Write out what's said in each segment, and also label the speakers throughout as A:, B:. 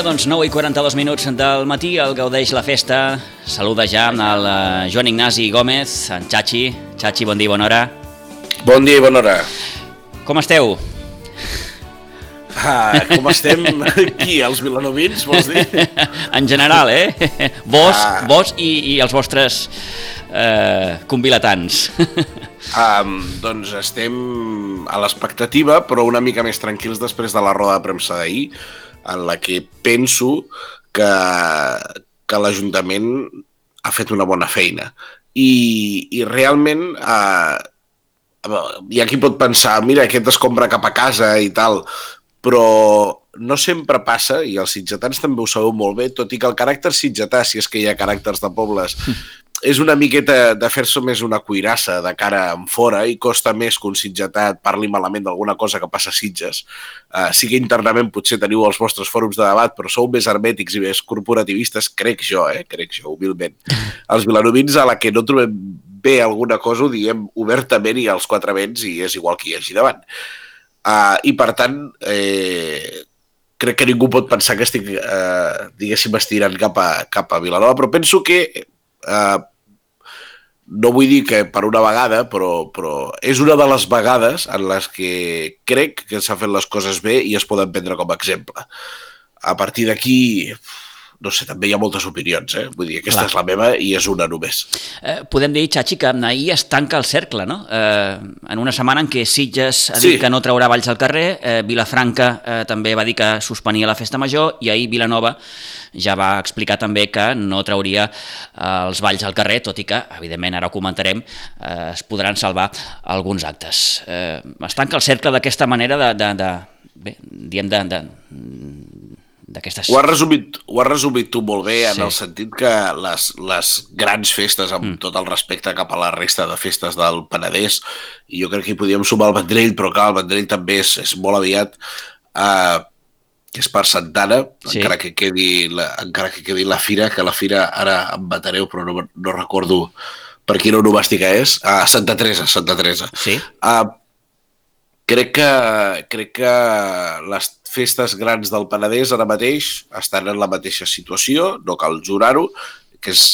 A: Vinga, doncs, 9 i 42 minuts del matí, el Gaudeix la Festa. Saluda ja amb el eh, Joan Ignasi Gómez, en Chachi. Chachi, bon dia i bona hora.
B: Bon dia i bona hora.
A: Com esteu?
B: Ah, com estem aquí, els vilanovins, vols dir?
A: en general, eh? Vos, ah. vos i, i els vostres eh, convilatants.
B: um, doncs estem a l'expectativa, però una mica més tranquils després de la roda de premsa d'ahir, en la que penso que, que l'Ajuntament ha fet una bona feina. I, i realment eh, hi ha qui pot pensar, mira, aquest es compra cap a casa i tal, però no sempre passa, i els sitgetans també ho sabeu molt bé, tot i que el caràcter sitgetà, si és que hi ha caràcters de pobles, és una miqueta de fer-se més una cuirassa de cara en fora i costa més que un sitgetat parli malament d'alguna cosa que passa a Sitges. Uh, sí que internament potser teniu els vostres fòrums de debat, però sou més hermètics i més corporativistes, crec jo, eh? crec jo, humilment. Els vilanovins a la que no trobem bé alguna cosa ho diem obertament i als quatre vents i és igual que hi hagi davant. Uh, I per tant, eh, crec que ningú pot pensar que estic, eh, diguéssim, estirant cap a, cap a Vilanova, però penso que eh, no vull dir que per una vegada, però, però és una de les vegades en les que crec que s'ha fet les coses bé i es poden prendre com a exemple. A partir d'aquí, no sé, també hi ha moltes opinions, eh? Vull dir, aquesta Clar. és la meva i és una només.
A: Eh, podem dir, Xachi, que ahir es tanca el cercle, no? Eh, en una setmana en què Sitges ha dit sí. que no traurà valls al carrer, eh, Vilafranca eh, també va dir que suspenia la festa major i ahir Vilanova ja va explicar també que no trauria eh, els balls al carrer, tot i que, evidentment, ara ho comentarem, eh, es podran salvar alguns actes. Eh, es tanca el cercle d'aquesta manera de, de, de, bé, diem de, de, d'aquestes...
B: Ho, has resumit, ho has resumit tu molt bé en sí. el sentit que les, les grans festes, amb mm. tot el respecte cap a la resta de festes del Penedès, i jo crec que hi podíem sumar el Vendrell, però clar, el Vendrell també és, és molt aviat, eh, que és per Santana, sí. encara, que quedi la, encara que quedi la fira, que la fira ara em matareu, però no, no recordo per quina onomàstica és, a Santa Teresa, Santa Teresa.
A: Sí.
B: Uh, crec que, crec que les festes grans del Penedès ara mateix estan en la mateixa situació, no cal jurar-ho, que és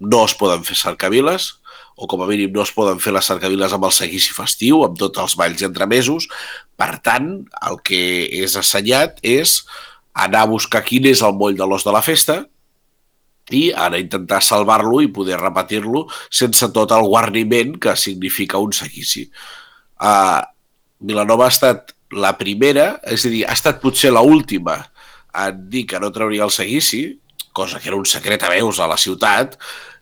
B: no es poden fer cercaviles, o com a mínim no es poden fer les cercaviles amb el seguici festiu, amb tots els balls entremesos. Per tant, el que és assenyat és anar a buscar quin és el moll de l'os de la festa i ara intentar salvar-lo i poder repetir-lo sense tot el guarniment que significa un seguici. Uh, Vilanova ha estat la primera, és a dir, ha estat potser la última en dir que no trauria el seguici, cosa que era un secret a veus a la ciutat,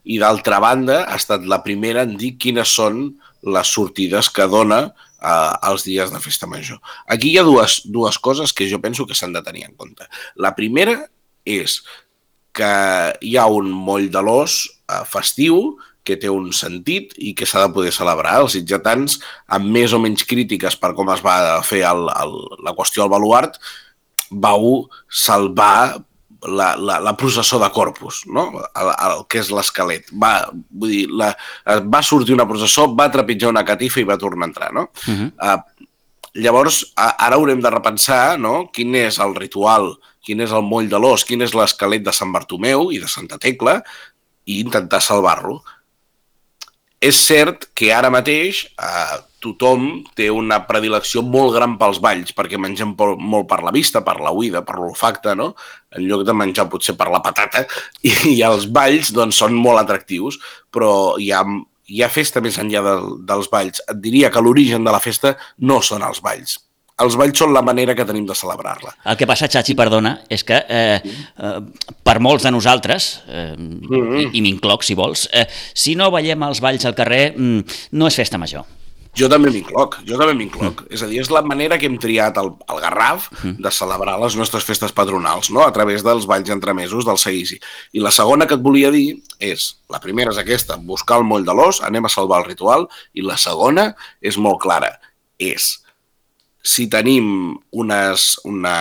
B: i d'altra banda ha estat la primera en dir quines són les sortides que dona eh, els dies de festa major. Aquí hi ha dues, dues coses que jo penso que s'han de tenir en compte. La primera és que hi ha un moll de l'os eh, festiu que té un sentit i que s'ha de poder celebrar. Els sitgetans, amb més o menys crítiques per com es va fer el, el, la qüestió al baluart, vau salvar la, la, la processó de Corpus, no? el, el que és l'esquelet. Va, vull dir, la, va sortir una processó, va trepitjar una catifa i va tornar a entrar. No? Uh -huh. uh, llavors, ara haurem de repensar no? quin és el ritual, quin és el moll de l'os, quin és l'esquelet de Sant Bartomeu i de Santa Tecla i intentar salvar-lo. És cert que ara mateix eh, tothom té una predilecció molt gran pels balls, perquè mengem molt per la vista, per la uïda, per l'olfacte, no? En lloc de menjar potser per la patata, i, i els balls doncs, són molt atractius, però hi ha, hi ha festa més enllà de, dels balls. Et diria que l'origen de la festa no són els balls, els balls són la manera que tenim de celebrar-la.
A: El que passa, Xachi, perdona, és que eh, eh, per molts de nosaltres, eh, mm -hmm. i, i m'incloc si vols, eh, si no ballem els balls al carrer, mm, no és festa major.
B: Jo també m'incloc, jo també m'incloc. Mm. És a dir, és la manera que hem triat al, al Garraf mm. de celebrar les nostres festes patronals, no? a través dels balls entremesos del seguici. I la segona que et volia dir és, la primera és aquesta, buscar el moll de l'os, anem a salvar el ritual, i la segona és molt clara, és si tenim unes, una,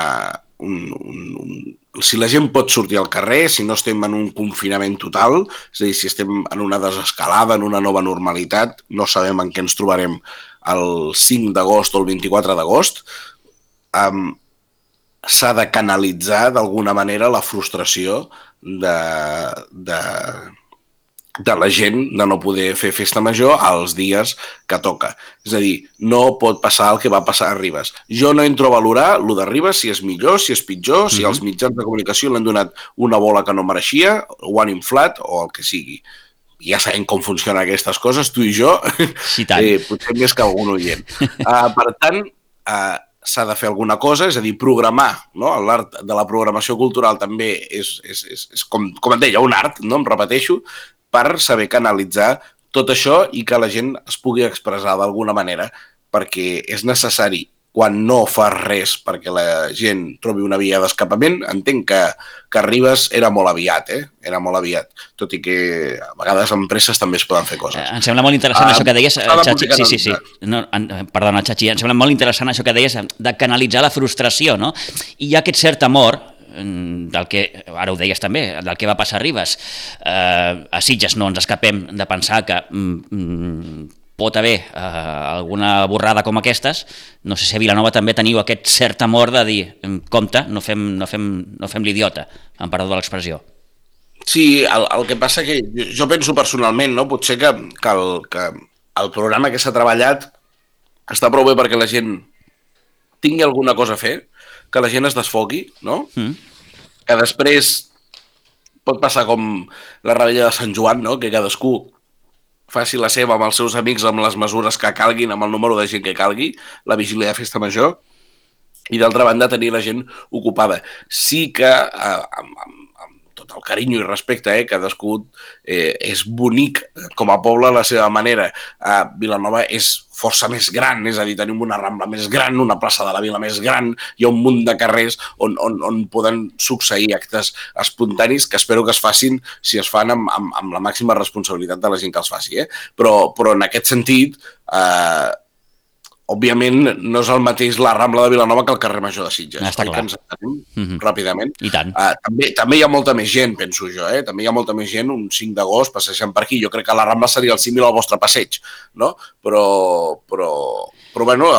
B: un, un, un si la gent pot sortir al carrer, si no estem en un confinament total, és a dir, si estem en una desescalada, en una nova normalitat, no sabem en què ens trobarem el 5 d'agost o el 24 d'agost, um, s'ha de canalitzar d'alguna manera la frustració de, de, de la gent de no poder fer festa major als dies que toca. És a dir, no pot passar el que va passar a Ribes. Jo no entro a valorar el de Ribes, si és millor, si és pitjor, mm -hmm. si els mitjans de comunicació l'han donat una bola que no mereixia, ho han inflat o el que sigui. Ja sabem com funcionen aquestes coses, tu i jo,
A: sí, tant.
B: eh, potser més que algun oient. Uh, per tant, uh, s'ha de fer alguna cosa, és a dir, programar. No? L'art de la programació cultural també és, és, és, és com, com et deia, un art, no? em repeteixo, per saber canalitzar tot això i que la gent es pugui expressar d'alguna manera, perquè és necessari quan no fa res perquè la gent trobi una via d'escapament, entenc que, que Ribes era molt aviat, eh? Era molt aviat, tot i que a vegades empreses també es poden fer coses.
A: Eh, em sembla molt interessant ah, això que deies, Xachi, sí, sí, sí. No, en, perdona, Xachi, em sembla molt interessant això que deies de canalitzar la frustració, no? I hi ha aquest cert amor del que, ara ho deies també, del que va passar a Ribes. Eh, a Sitges no ens escapem de pensar que mm, mm, pot haver eh, alguna borrada com aquestes, no sé si a Vilanova també teniu aquest cert amor de dir, compte, no fem, no fem, no fem l'idiota, en perdó de l'expressió.
B: Sí, el, el que passa que jo penso personalment, no? potser que, que, el, que el programa que s'ha treballat està prou bé perquè la gent tingui alguna cosa a fer, que la gent es desfoqui, no? Mm. Que després pot passar com la rebella de Sant Joan, no? Que cadascú faci la seva amb els seus amics amb les mesures que calguin, amb el número de gent que calgui, la vigília de festa major, i d'altra banda tenir la gent ocupada. Sí que eh, amb, amb, amb tot el carinyo i respecte, eh, cadascú eh, és bonic com a poble a la seva manera. Eh, Vilanova és força més gran, és a dir, tenim una rambla més gran, una plaça de la vila més gran, hi ha un munt de carrers on, on, on poden succeir actes espontanis que espero que es facin si es fan amb, amb, amb la màxima responsabilitat de la gent que els faci. Eh? Però, però en aquest sentit, eh, òbviament no és el mateix la Rambla de Vilanova que el carrer Major de Sitges.
A: Està clar.
B: Ens mm -hmm. ràpidament.
A: I tant.
B: Uh, també, també hi ha molta més gent, penso jo, eh? També hi ha molta més gent un 5 d'agost passejant per aquí. Jo crec que la Rambla seria el símil al vostre passeig, no? Però, però, però bueno,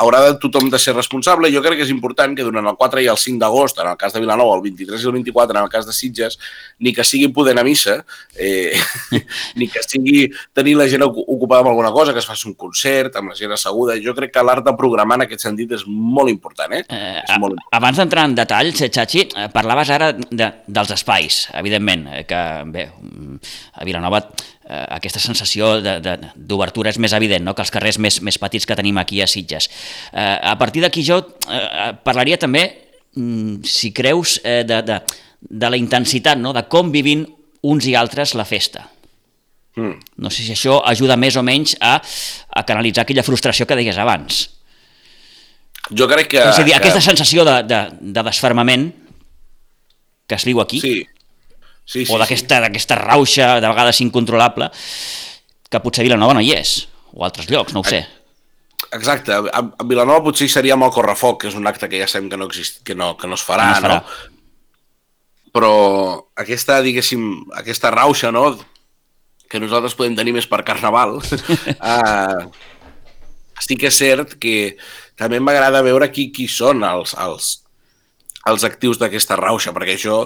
B: haurà de tothom de ser responsable. Jo crec que és important que durant el 4 i el 5 d'agost, en el cas de Vilanova, el 23 i el 24, en el cas de Sitges, ni que sigui poder anar a missa, eh, ni que sigui tenir la gent ocupada amb alguna cosa, que es faci un concert, amb la gent asseguda. Jo crec que l'art de programar en aquest sentit és molt important. Eh?
A: Eh, és molt important. Abans d'entrar en detalls, Xachi, eh, parlaves ara de, dels espais, evidentment, eh, que bé, a Vilanova eh, aquesta sensació d'obertura és més evident no? que els carrers més, més petits que tenim aquí a Sitges. Eh, a partir d'aquí jo eh, parlaria també, mm, si creus, eh, de, de, de la intensitat, no? de com vivim uns i altres la festa. Mm. No sé si això ajuda més o menys a, a canalitzar aquella frustració que deies abans.
B: Jo crec que...
A: És a dir, que... aquesta sensació de, de, de desfermament que es viu aquí,
B: sí sí, sí,
A: o d'aquesta sí. rauxa de vegades incontrolable, que potser a Vilanova no hi és, o altres llocs, no ho sé.
B: Exacte, a, a Vilanova potser seria amb el correfoc, que és un acte que ja sabem que no, exist, que no, que no es farà, no, es farà. no? Però aquesta, diguéssim, aquesta rauxa, no?, que nosaltres podem tenir més per Carnaval, uh, sí que és cert que també m'agrada veure qui, qui són els, els, els actius d'aquesta rauxa, perquè això,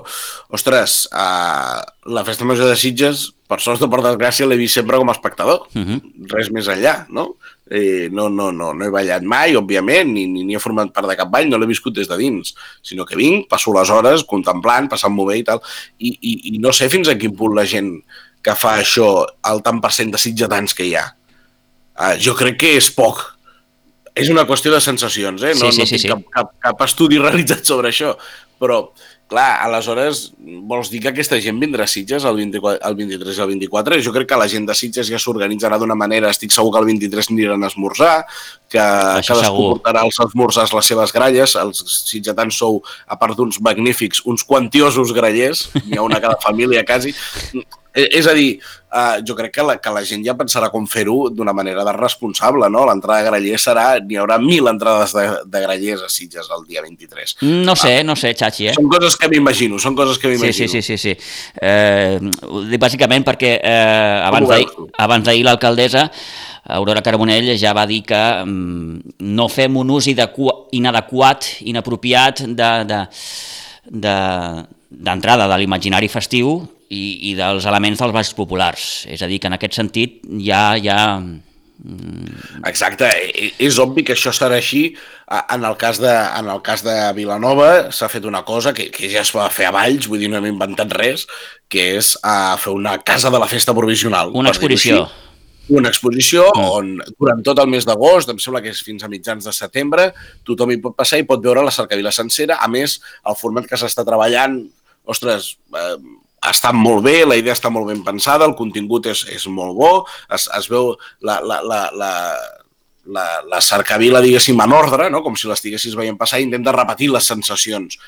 B: ostres, uh, la Festa Major de Sitges, per sort o per desgràcia, l'he vist sempre com a espectador, uh mhm. -huh. res més enllà, no? Eh, no, no, no, no he ballat mai, òbviament, ni, ni, ni he format part de cap ball, no l'he viscut des de dins, sinó que vinc, passo les hores contemplant, passant-m'ho bé i tal, i, i, i no sé fins a quin punt la gent que fa això, el tant per cent de sitgetans que hi ha. Uh, jo crec que és poc, és una qüestió de sensacions, eh? No,
A: sí, sí,
B: no
A: sí,
B: tinc
A: sí.
B: Cap, cap, cap estudi realitzat sobre això, però, clar, aleshores vols dir que aquesta gent vindrà a Sitges el, 24, el 23 i el 24? Jo crec que la gent de Sitges ja s'organitzarà d'una manera, estic segur que el 23 aniran a esmorzar, que Això cadascú segur. portarà als esmorzars les seves gralles, els sitgetans sou, a part d'uns magnífics, uns quantiosos grallers, n'hi ha una a cada família quasi, és a dir, uh, jo crec que la, que la gent ja pensarà com fer-ho d'una manera de responsable, no? L'entrada de grallers serà... N'hi haurà mil entrades de, de grallers a Sitges el dia 23.
A: No sé, ah, no sé, Xachi, eh?
B: Són coses que m'imagino, són coses que m'imagino.
A: Sí, sí, sí, sí. sí. Eh, ho dic bàsicament perquè eh, abans d'ahir l'alcaldessa Aurora Carbonell ja va dir que mm, no fem un ús inadequat, inapropiat de, de, de, d'entrada de l'imaginari festiu i, i dels elements dels balls populars. És a dir, que en aquest sentit ja... ja
B: mm, Exacte, és obvi que això serà així. En el cas de, en el cas de Vilanova s'ha fet una cosa que, que ja es va fer a Valls, vull dir, no hem inventat res, que és a fer una casa de la festa provisional.
A: Una exposició
B: una exposició mm. on durant tot el mes d'agost, em sembla que és fins a mitjans de setembre, tothom hi pot passar i pot veure la cercavila sencera. A més, el format que s'està treballant ostres, eh, està molt bé, la idea està molt ben pensada, el contingut és, és molt bo, es, es veu la, la, la, la, la, la cercavila, diguéssim, en ordre, no? com si l'estiguessis veient passar, i intenta repetir les sensacions.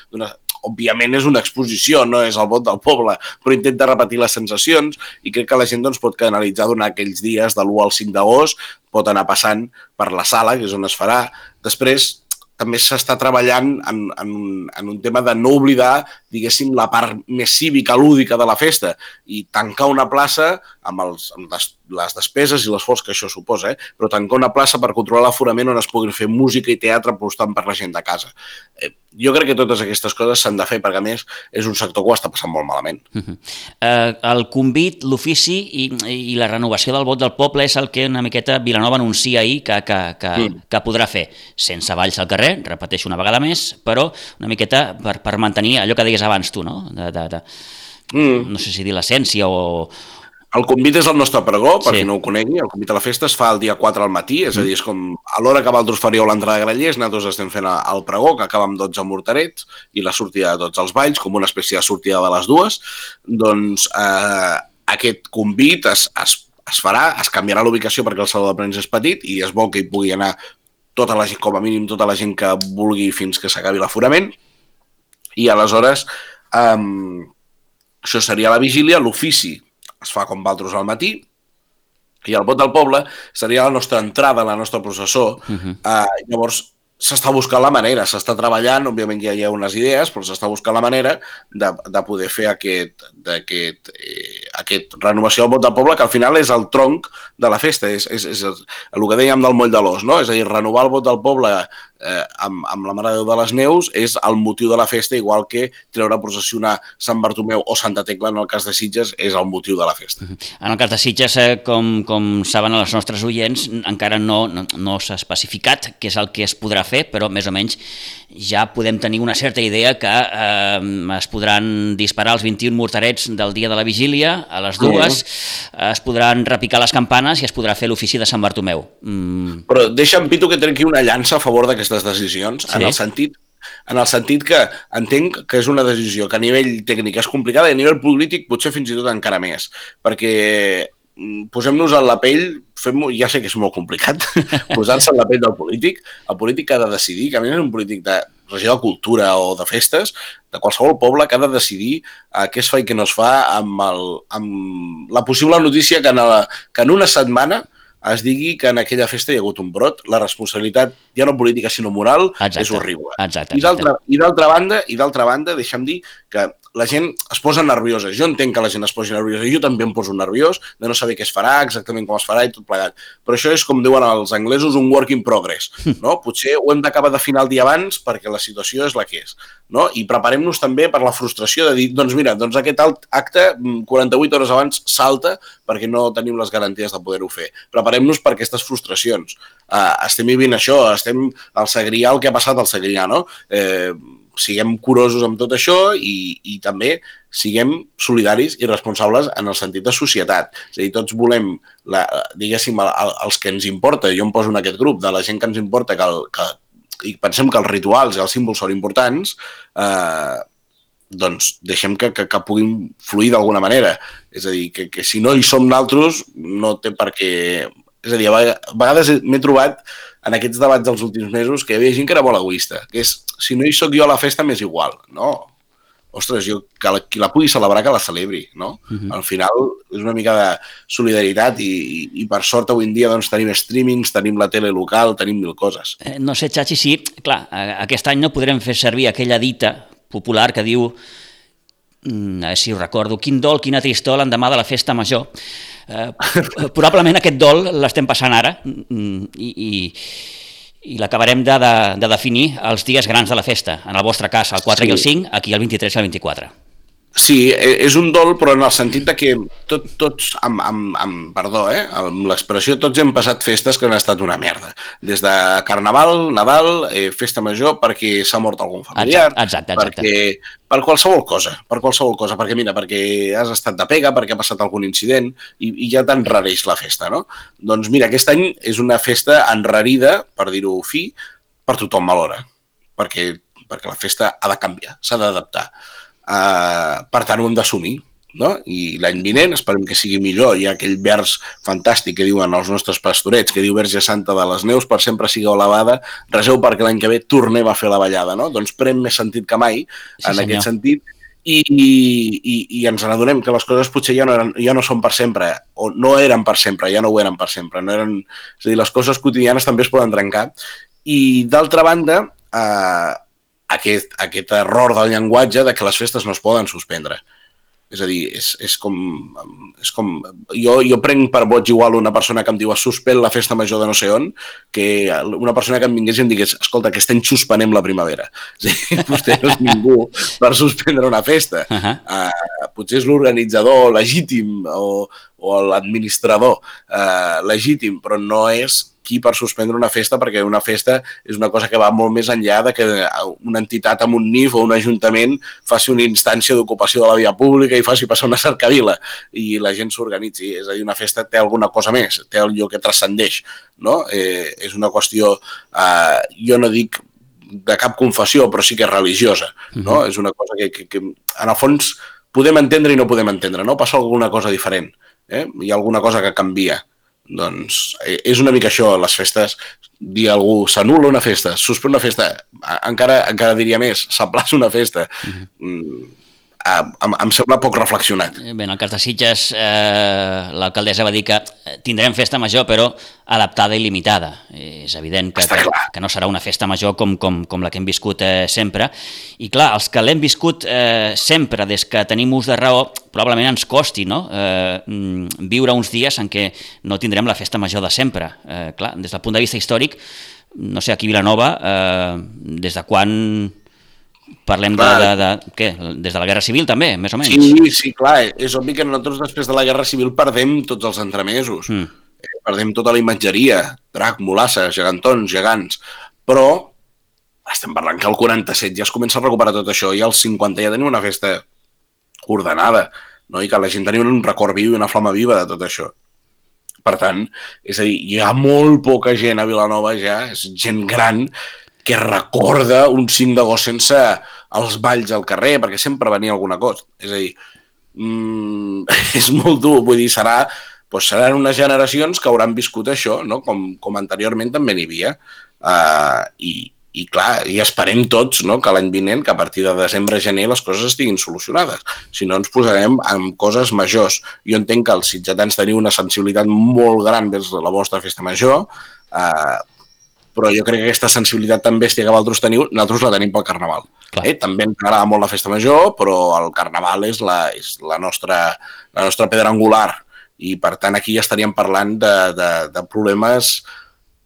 B: Òbviament és una exposició, no és el vot del poble, però intenta repetir les sensacions i crec que la gent doncs, pot canalitzar durant aquells dies de l'1 al 5 d'agost, pot anar passant per la sala, que és on es farà. Després, també s'està treballant en, en, en un tema de no oblidar, diguéssim, la part més cívica, lúdica de la festa i tancar una plaça amb, els, amb les, les despeses i l'esforç que això suposa, eh? però tancar una plaça per controlar l'aforament on es puguin fer música i teatre apostant per la gent de casa. Eh, jo crec que totes aquestes coses s'han de fer perquè, a més, és un sector que ho està passant molt malament. Uh -huh.
A: eh, el convit, l'ofici i, i la renovació del vot del poble és el que una miqueta Vilanova anuncia ahir que, que, que, mm. que podrà fer. Sense valls al carrer, repeteixo una vegada més, però una miqueta per, per mantenir allò que deies abans tu, no? De, de, de, mm. No sé si dir l'essència o,
B: el convit és el nostre pregó, per sí. qui no ho conegui. El convit a la festa es fa el dia 4 al matí, és a dir, és com a l'hora que vosaltres faríeu l'entrada de grellers, nosaltres estem fent el pregó, que acaba amb 12 morterets, i la sortida de tots els balls, com una espècie de sortida de les dues. Doncs eh, aquest convit es, es, es farà, es canviarà l'ubicació perquè el saló de premsa és petit i es vol que hi pugui anar tota la gent, com a mínim tota la gent que vulgui fins que s'acabi l'aforament. I aleshores, eh, això seria la vigília, l'ofici es fa com Valtros al matí, i el vot del poble seria la nostra entrada, la nostra processó. Uh -huh. uh, llavors, s'està buscant la manera, s'està treballant, òbviament ja hi ha unes idees, però s'està buscant la manera de, de poder fer aquest, aquest, eh, aquest renovació del vot del poble, que al final és el tronc de la festa, és, és, és el que dèiem del moll de l'os, no? és a dir, renovar el vot del poble eh, amb, amb la Mare de Déu de les Neus és el motiu de la festa, igual que treure a processionar Sant Bartomeu o Santa Tecla en el cas de Sitges és el motiu de la festa.
A: En el cas de Sitges, eh, com, com saben els nostres oients, encara no, no, no s'ha especificat què és el que es podrà fer, però més o menys ja podem tenir una certa idea que eh, es podran disparar els 21 morterets del dia de la vigília, a les dues, mm. es podran repicar les campanes i es podrà fer l'ofici de Sant Bartomeu.
B: Mm. Però deixa'm, Pitu, que trenqui una llança a favor d'aquestes decisions, sí? en el sentit en el sentit que entenc que és una decisió que a nivell tècnic és complicada i a nivell polític potser fins i tot encara més, perquè mm, posem-nos en la pell, fem ja sé que és molt complicat posar-se en la pell del polític, el polític ha de decidir, que a més és un polític de regió de cultura o de festes, de qualsevol poble que ha de decidir eh, què es fa i què no es fa amb, el, amb la possible notícia que en, la, que en una setmana es digui que en aquella festa hi ha hagut un brot, la responsabilitat ja no política sinó moral exacte, és horrible.
A: Exacte, exacte.
B: I d'altra banda, i d'altra banda, deixa'm dir que la gent es posa nerviosa. Jo entenc que la gent es posi nerviosa. Jo també em poso nerviós de no saber què es farà, exactament com es farà i tot plegat. Però això és, com diuen els anglesos, un work in progress. No? Potser ho hem d'acabar d'afinar el dia abans perquè la situació és la que és. No? I preparem-nos també per la frustració de dir, doncs mira, doncs aquest acte 48 mm, hores abans salta perquè no tenim les garanties de poder-ho fer. Preparem-nos per aquestes frustracions. Uh, estem vivint això, estem al Segrià, el que ha passat al Segrià, no? Eh, siguem curosos amb tot això i, i també siguem solidaris i responsables en el sentit de societat. És a dir, tots volem, la, diguéssim, el, els que ens importa, jo em poso en aquest grup, de la gent que ens importa, que, el, que i pensem que els rituals i els símbols són importants, eh, doncs deixem que, que, que puguin fluir d'alguna manera. És a dir, que, que si no hi som naltros, no té per què... És a dir, a vegades m'he trobat en aquests debats dels últims mesos que hi havia gent que era molt egoista, que és, si no hi sóc jo a la festa, m'és igual. No, ostres, jo, que la, qui la pugui celebrar, que la celebri, no? Uh -huh. Al final és una mica de solidaritat i, i, i per sort avui en dia doncs, tenim streamings, tenim la tele local, tenim mil coses.
A: Eh, no sé, Xachi, sí, clar, aquest any no podrem fer servir aquella dita popular que diu mm, a veure si ho recordo, quin dol, quina tristor l'endemà de la festa major. Eh, probablement aquest dol l'estem passant ara mm, i, i, i l'acabarem de, de, de definir els dies grans de la festa. En el vostre cas, el 4 sí. i el 5, aquí el 23 i el 24.
B: Sí, e, és un dol, però en el sentit de que tot, tots, amb, amb, amb perdó, eh, amb l'expressió, tots hem passat festes que han estat una merda. Des de Carnaval, Nadal, eh, Festa Major, perquè s'ha mort algun familiar,
A: exacte, exacte, exacte.
B: perquè per qualsevol cosa, per qualsevol cosa, perquè mira, perquè has estat de pega, perquè ha passat algun incident i, i ja t'enrareix la festa, no? Doncs mira, aquest any és una festa enrarida, per dir-ho fi, per tothom alhora, perquè, perquè la festa ha de canviar, s'ha d'adaptar. Uh, per tant, ho hem d'assumir. No? I l'any vinent esperem que sigui millor. Hi ha aquell vers fantàstic que diuen els nostres pastorets, que diu Verge Santa de les Neus, per sempre sigueu elevada, reseu perquè l'any que ve tornem a fer la ballada. No? Doncs pren més sentit que mai, sí, en senyor. aquest sentit, i, i, i ens n'adonem que les coses potser ja no, eren, ja no són per sempre, o no eren per sempre, ja no ho eren per sempre. No eren, és a dir, les coses quotidianes també es poden trencar. I d'altra banda, eh, aquest, aquest error del llenguatge de que les festes no es poden suspendre. És a dir, és, és com... És com jo, jo prenc per boig igual una persona que em diu suspèn la festa major de no sé on, que una persona que em vingués i em digués escolta, aquest any suspenem la primavera. És dir, vostè no és ningú per suspendre una festa. Uh -huh. uh, potser és l'organitzador legítim o, o l'administrador uh, legítim, però no és qui per suspendre una festa, perquè una festa és una cosa que va molt més enllà de que una entitat amb un NIF o un ajuntament faci una instància d'ocupació de la via pública i faci passar una cercavila i la gent s'organitzi. És a dir, una festa té alguna cosa més, té allò que transcendeix. No? Eh, és una qüestió, eh, jo no dic de cap confessió, però sí que és religiosa. No? Uh -huh. És una cosa que, que, que, en el fons, podem entendre i no podem entendre. No? Passa alguna cosa diferent. Eh? Hi ha alguna cosa que canvia doncs eh, és una mica això, les festes, dir a algú, s'anul·la una festa, suspèn una festa, encara, encara diria més, s'aplaça una festa. Mhm. Mm -hmm em, em sembla poc reflexionat.
A: Bé, en el cas de Sitges, eh, l'alcaldessa va dir que tindrem festa major, però adaptada i limitada. És evident que, que, que no serà una festa major com, com, com la que hem viscut eh, sempre. I clar, els que l'hem viscut eh, sempre, des que tenim ús de raó, probablement ens costi no? eh, mm, viure uns dies en què no tindrem la festa major de sempre. Eh, clar, des del punt de vista històric, no sé, aquí a Vilanova, eh, des de quan Parlem de, de, de, què? Des de la Guerra Civil també, més o menys?
B: Sí, sí, clar. És obvi que nosaltres després de la Guerra Civil perdem tots els entremesos. Mm. Perdem tota la imatgeria. Drac, molassa, gegantons, gegants. Però estem parlant que el 47 ja es comença a recuperar tot això i al 50 ja tenim una festa ordenada no? i que la gent tenia un record viu i una flama viva de tot això. Per tant, és a dir, hi ha molt poca gent a Vilanova ja, és gent gran que recorda un 5 d'agost sense els balls al carrer, perquè sempre venia alguna cosa. És a dir, mm, és molt dur, vull dir, serà, doncs seran unes generacions que hauran viscut això, no? com, com anteriorment també n'hi havia. Uh, i, i clar, i esperem tots no, que l'any vinent, que a partir de desembre-gener les coses estiguin solucionades. Si no, ens posarem amb coses majors. Jo entenc que els sitgetans teniu una sensibilitat molt gran de la vostra festa major, eh, però jo crec que aquesta sensibilitat tan bèstia que vosaltres teniu, nosaltres la tenim pel Carnaval. Eh? També ens agrada molt la festa major, però el Carnaval és la, és la, nostra, la nostra pedra angular i per tant aquí ja estaríem parlant de, de, de problemes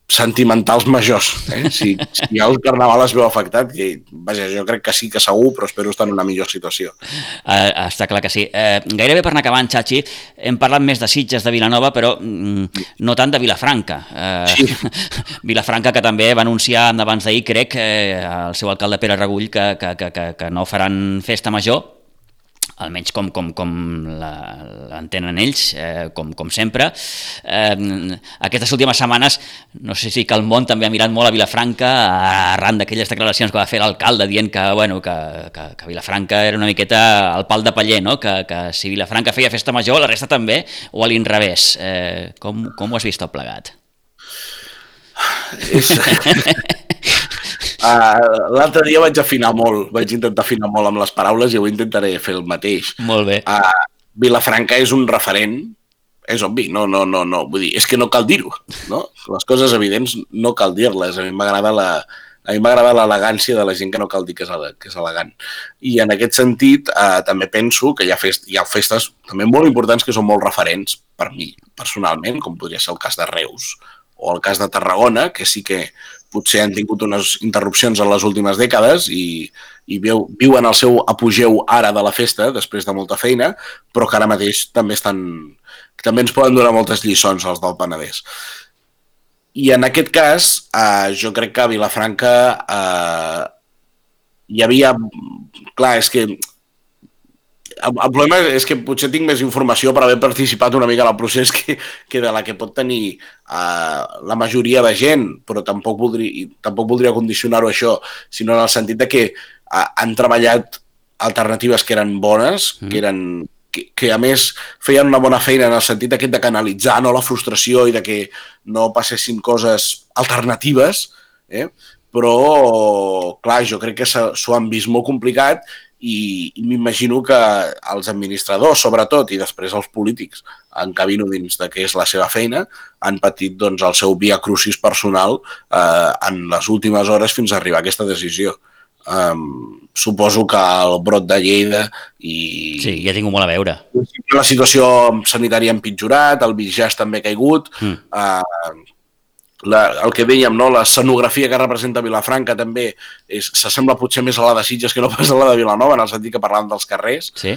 B: sentimentals majors. Eh? Si, si el Carnaval es veu afectat, que, vaja, jo crec que sí que segur, però espero estar en una millor situació.
A: Uh, està clar que sí. Uh, gairebé per anar acabant, Xachi, hem parlat més de Sitges, de Vilanova, però mm, no tant de Vilafranca. Uh, sí. Vilafranca, que també va anunciar abans d'ahir, crec, eh, el seu alcalde Pere Regull, que, que, que, que, que no faran festa major, almenys com, com, com l'entenen ells, eh, com, com sempre. Eh, aquestes últimes setmanes, no sé si que el món també ha mirat molt a Vilafranca, arran d'aquelles declaracions que va fer l'alcalde dient que, bueno, que, que, que Vilafranca era una miqueta el pal de paller, no? que, que si Vilafranca feia festa major, la resta també, o a l'inrevés. Eh, com, com ho has vist tot plegat?
B: És... Uh, L'altre dia vaig afinar molt, vaig intentar afinar molt amb les paraules i avui intentaré fer el mateix.
A: Molt bé.
B: Uh, Vilafranca és un referent, és obvi, no, no, no, no, vull dir, és que no cal dir-ho, no? Les coses evidents no cal dir-les, a mi m'agrada la, a mi m'agrada l'elegància de la gent que no cal dir que és, que és elegant. I en aquest sentit eh, també penso que hi ha, fest, hi ha festes també molt importants que són molt referents per mi, personalment, com podria ser el cas de Reus o el cas de Tarragona, que sí que potser han tingut unes interrupcions en les últimes dècades i, i viu, viuen el seu apogeu ara de la festa, després de molta feina, però que ara mateix també estan també ens poden donar moltes lliçons els del Penedès. I en aquest cas, eh, jo crec que a Vilafranca eh, hi havia... Clar, és que el, el problema és que potser tinc més informació per haver participat una mica en el procés que, que de la que pot tenir uh, la majoria de gent, però tampoc voldria, tampoc voldria condicionar-ho això, sinó en el sentit de que uh, han treballat alternatives que eren bones, mm. que eren que, que a més feien una bona feina en el sentit aquest de canalitzar no, la frustració i de que no passessin coses alternatives, eh? però clar, jo crec que s'ho han vist molt complicat i, i m'imagino que els administradors, sobretot, i després els polítics, encabino dins de què és la seva feina, han patit doncs, el seu via crucis personal eh, en les últimes hores fins a arribar a aquesta decisió. Um, suposo que el brot de Lleida i...
A: Sí, ja tinc molt a veure.
B: La situació sanitària ha empitjorat, el Vigès també ha caigut, mm. uh, la, el que dèiem, no? l'escenografia que representa Vilafranca també s'assembla potser més a la de Sitges que no pas a la de Vilanova, en el sentit que parlàvem dels carrers.
A: Sí.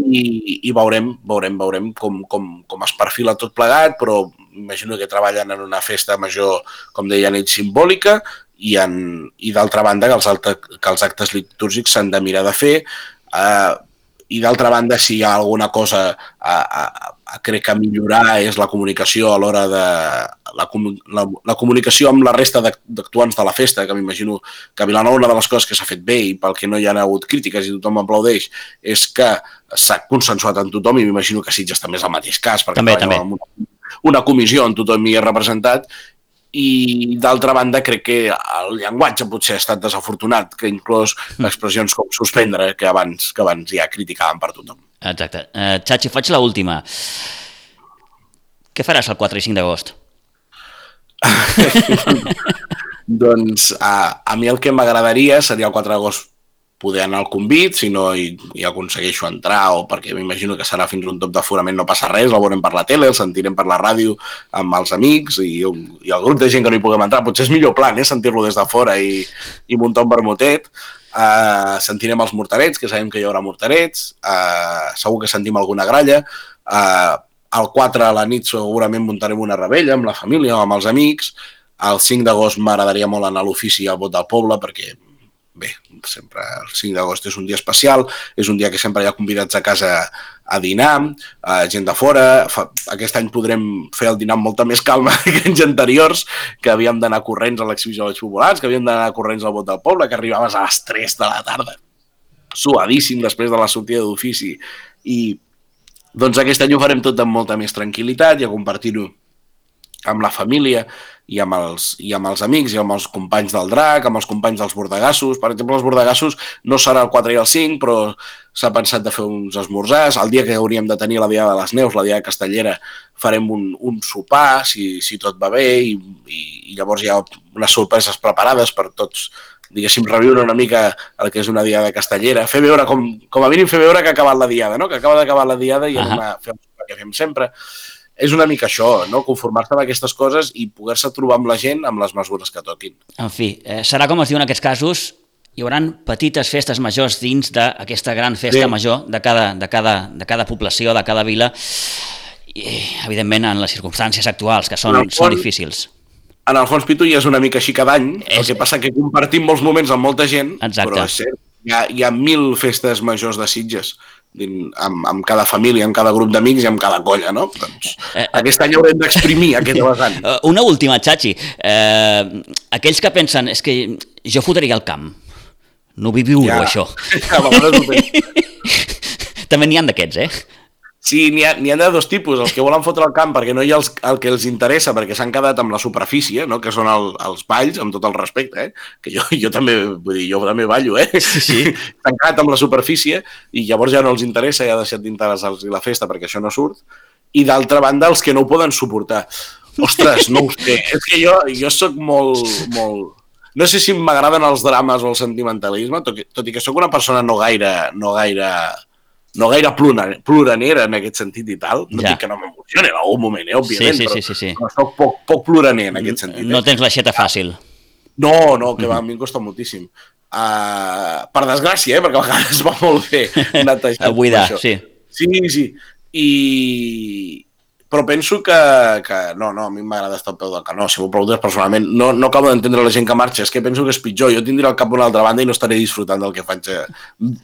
B: I, i veurem, veurem, veurem com, com, com es perfila tot plegat, però imagino que treballen en una festa major, com deien ells, simbòlica, i, en, i d'altra banda que els, alta, que els actes litúrgics s'han de mirar de fer. Eh, I d'altra banda, si hi ha alguna cosa a, a, crec que millorar és la comunicació a l'hora de la, la, la comunicació amb la resta d'actuants de la festa, que m'imagino que a Vilanova una de les coses que s'ha fet bé i pel que no hi ha hagut crítiques i tothom aplaudeix és que s'ha consensuat en tothom i m'imagino que Sitges també és el mateix cas, perquè
A: també, també.
B: Una, una comissió on tothom hi és representat i d'altra banda crec que el llenguatge potser ha estat desafortunat, que inclòs mm. expressions com suspendre, que abans, que abans ja criticaven per tothom.
A: Exacte. Uh, Xachi, faig l última. Què faràs el 4 i 5 d'agost?
B: doncs a, a mi el que m'agradaria seria el 4 d'agost poder anar al convit, si no hi, hi aconsegueixo entrar o perquè m'imagino que serà fins un top d'aforament no passa res, el veurem per la tele, el sentirem per la ràdio amb els amics i, i el grup de gent que no hi puguem entrar. Potser és millor plan, eh, sentir-lo des de fora i, i muntar un vermutet. Uh, sentirem els mortarets, que sabem que hi haurà mortarets, uh, segur que sentim alguna gralla, uh, el 4 a la nit segurament muntarem una rebella amb la família o amb els amics, el 5 d'agost m'agradaria molt anar a l'ofici al vot del poble perquè bé, sempre el 5 d'agost és un dia especial, és un dia que sempre hi ha convidats a casa a dinar, a gent de fora, fa, aquest any podrem fer el dinar amb molta més calma que anys anteriors, que havíem d'anar corrents a l'exhibició dels populars, que havíem d'anar corrents al vot del poble, que arribaves a les 3 de la tarda, suadíssim després de la sortida d'ofici, i doncs aquest any ho farem tot amb molta més tranquil·litat i a compartir-ho amb la família i amb, els, i amb els amics i amb els companys del drac, amb els companys dels bordegassos. Per exemple, els bordegassos no serà el 4 i el 5, però s'ha pensat de fer uns esmorzars. El dia que hauríem de tenir la Diada de les Neus, la Diada Castellera, farem un, un sopar, si, si tot va bé, i, i, i llavors hi ha unes sorpreses preparades per tots, diguéssim, reviure una mica el que és una Diada Castellera. Fer veure, com, com a mínim fer veure que ha acabat la Diada, no? que acaba d'acabar la Diada i uh -huh. anem a fer el que fem sempre és una mica això, no? conformar-se amb aquestes coses i poder-se trobar amb la gent amb les mesures que toquin.
A: En fi, eh, serà com es diu en aquests casos, hi haurà petites festes majors dins d'aquesta gran festa sí. major de cada, de, cada, de cada població, de cada vila, i evidentment en les circumstàncies actuals, que són, fons, són difícils.
B: En el fons, Pitu, ja és una mica així cada any, és... el que passa que compartim molts moments amb molta gent,
A: Exacte.
B: però és cert, hi ha, hi ha mil festes majors de Sitges amb, amb cada família, amb cada grup d'amics i amb cada colla, no? Doncs eh, aquest any haurem d'exprimir aquest vessant.
A: Eh, una última, Xachi. Eh, aquells que pensen, és que jo fotria al camp. No viure ja. això. Ja, També n'hi han d'aquests, eh?
B: Sí, n'hi ha, ha de dos tipus, els que volen fotre el camp perquè no hi ha els, el que els interessa, perquè s'han quedat amb la superfície, no? que són el, els balls, amb tot el respecte, eh? que jo, jo també, vull dir, jo també ballo, eh?
A: Sí, sí.
B: S'han quedat amb la superfície i llavors ja no els interessa, ja ha deixat d'interessar-los la festa perquè això no surt. I d'altra banda, els que no ho poden suportar. Ostres, no ho sé, és que jo, jo sóc molt, molt... No sé si m'agraden els drames o el sentimentalisme, tot, tot i que sóc una persona no gaire, no gaire no gaire ploranera en aquest sentit i tal. No ja. dic que no m'emocioni en algun moment, eh, òbviament,
A: sí, sí, sí, sí, sí.
B: però soc poc, poc ploraner en aquest sentit.
A: No
B: eh?
A: tens l'aixeta fàcil.
B: No, no, que va, a mi em costa moltíssim. Uh, per desgràcia, eh, perquè a vegades va molt bé
A: netejar. A buidar, sí.
B: Sí, sí. I, però penso que, que no, no, a mi m'agrada estar al peu del canó, si m'ho preguntes personalment, no, no acabo d'entendre la gent que marxa, és que penso que és pitjor, jo tindré el cap a una altra banda i no estaré disfrutant del que faig eh,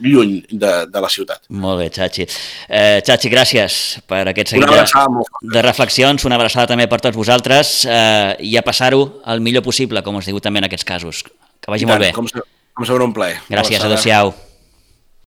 B: lluny de, de la ciutat.
A: Molt bé, Xachi. Eh, Xachi, gràcies per aquest seguit de, de reflexions, una abraçada també per tots vosaltres eh, i a passar-ho el millor possible, com us diu també en aquests casos. Que vagi
B: tant,
A: molt bé.
B: Com, com sempre un plaer.
A: Gràcies, adeu-siau.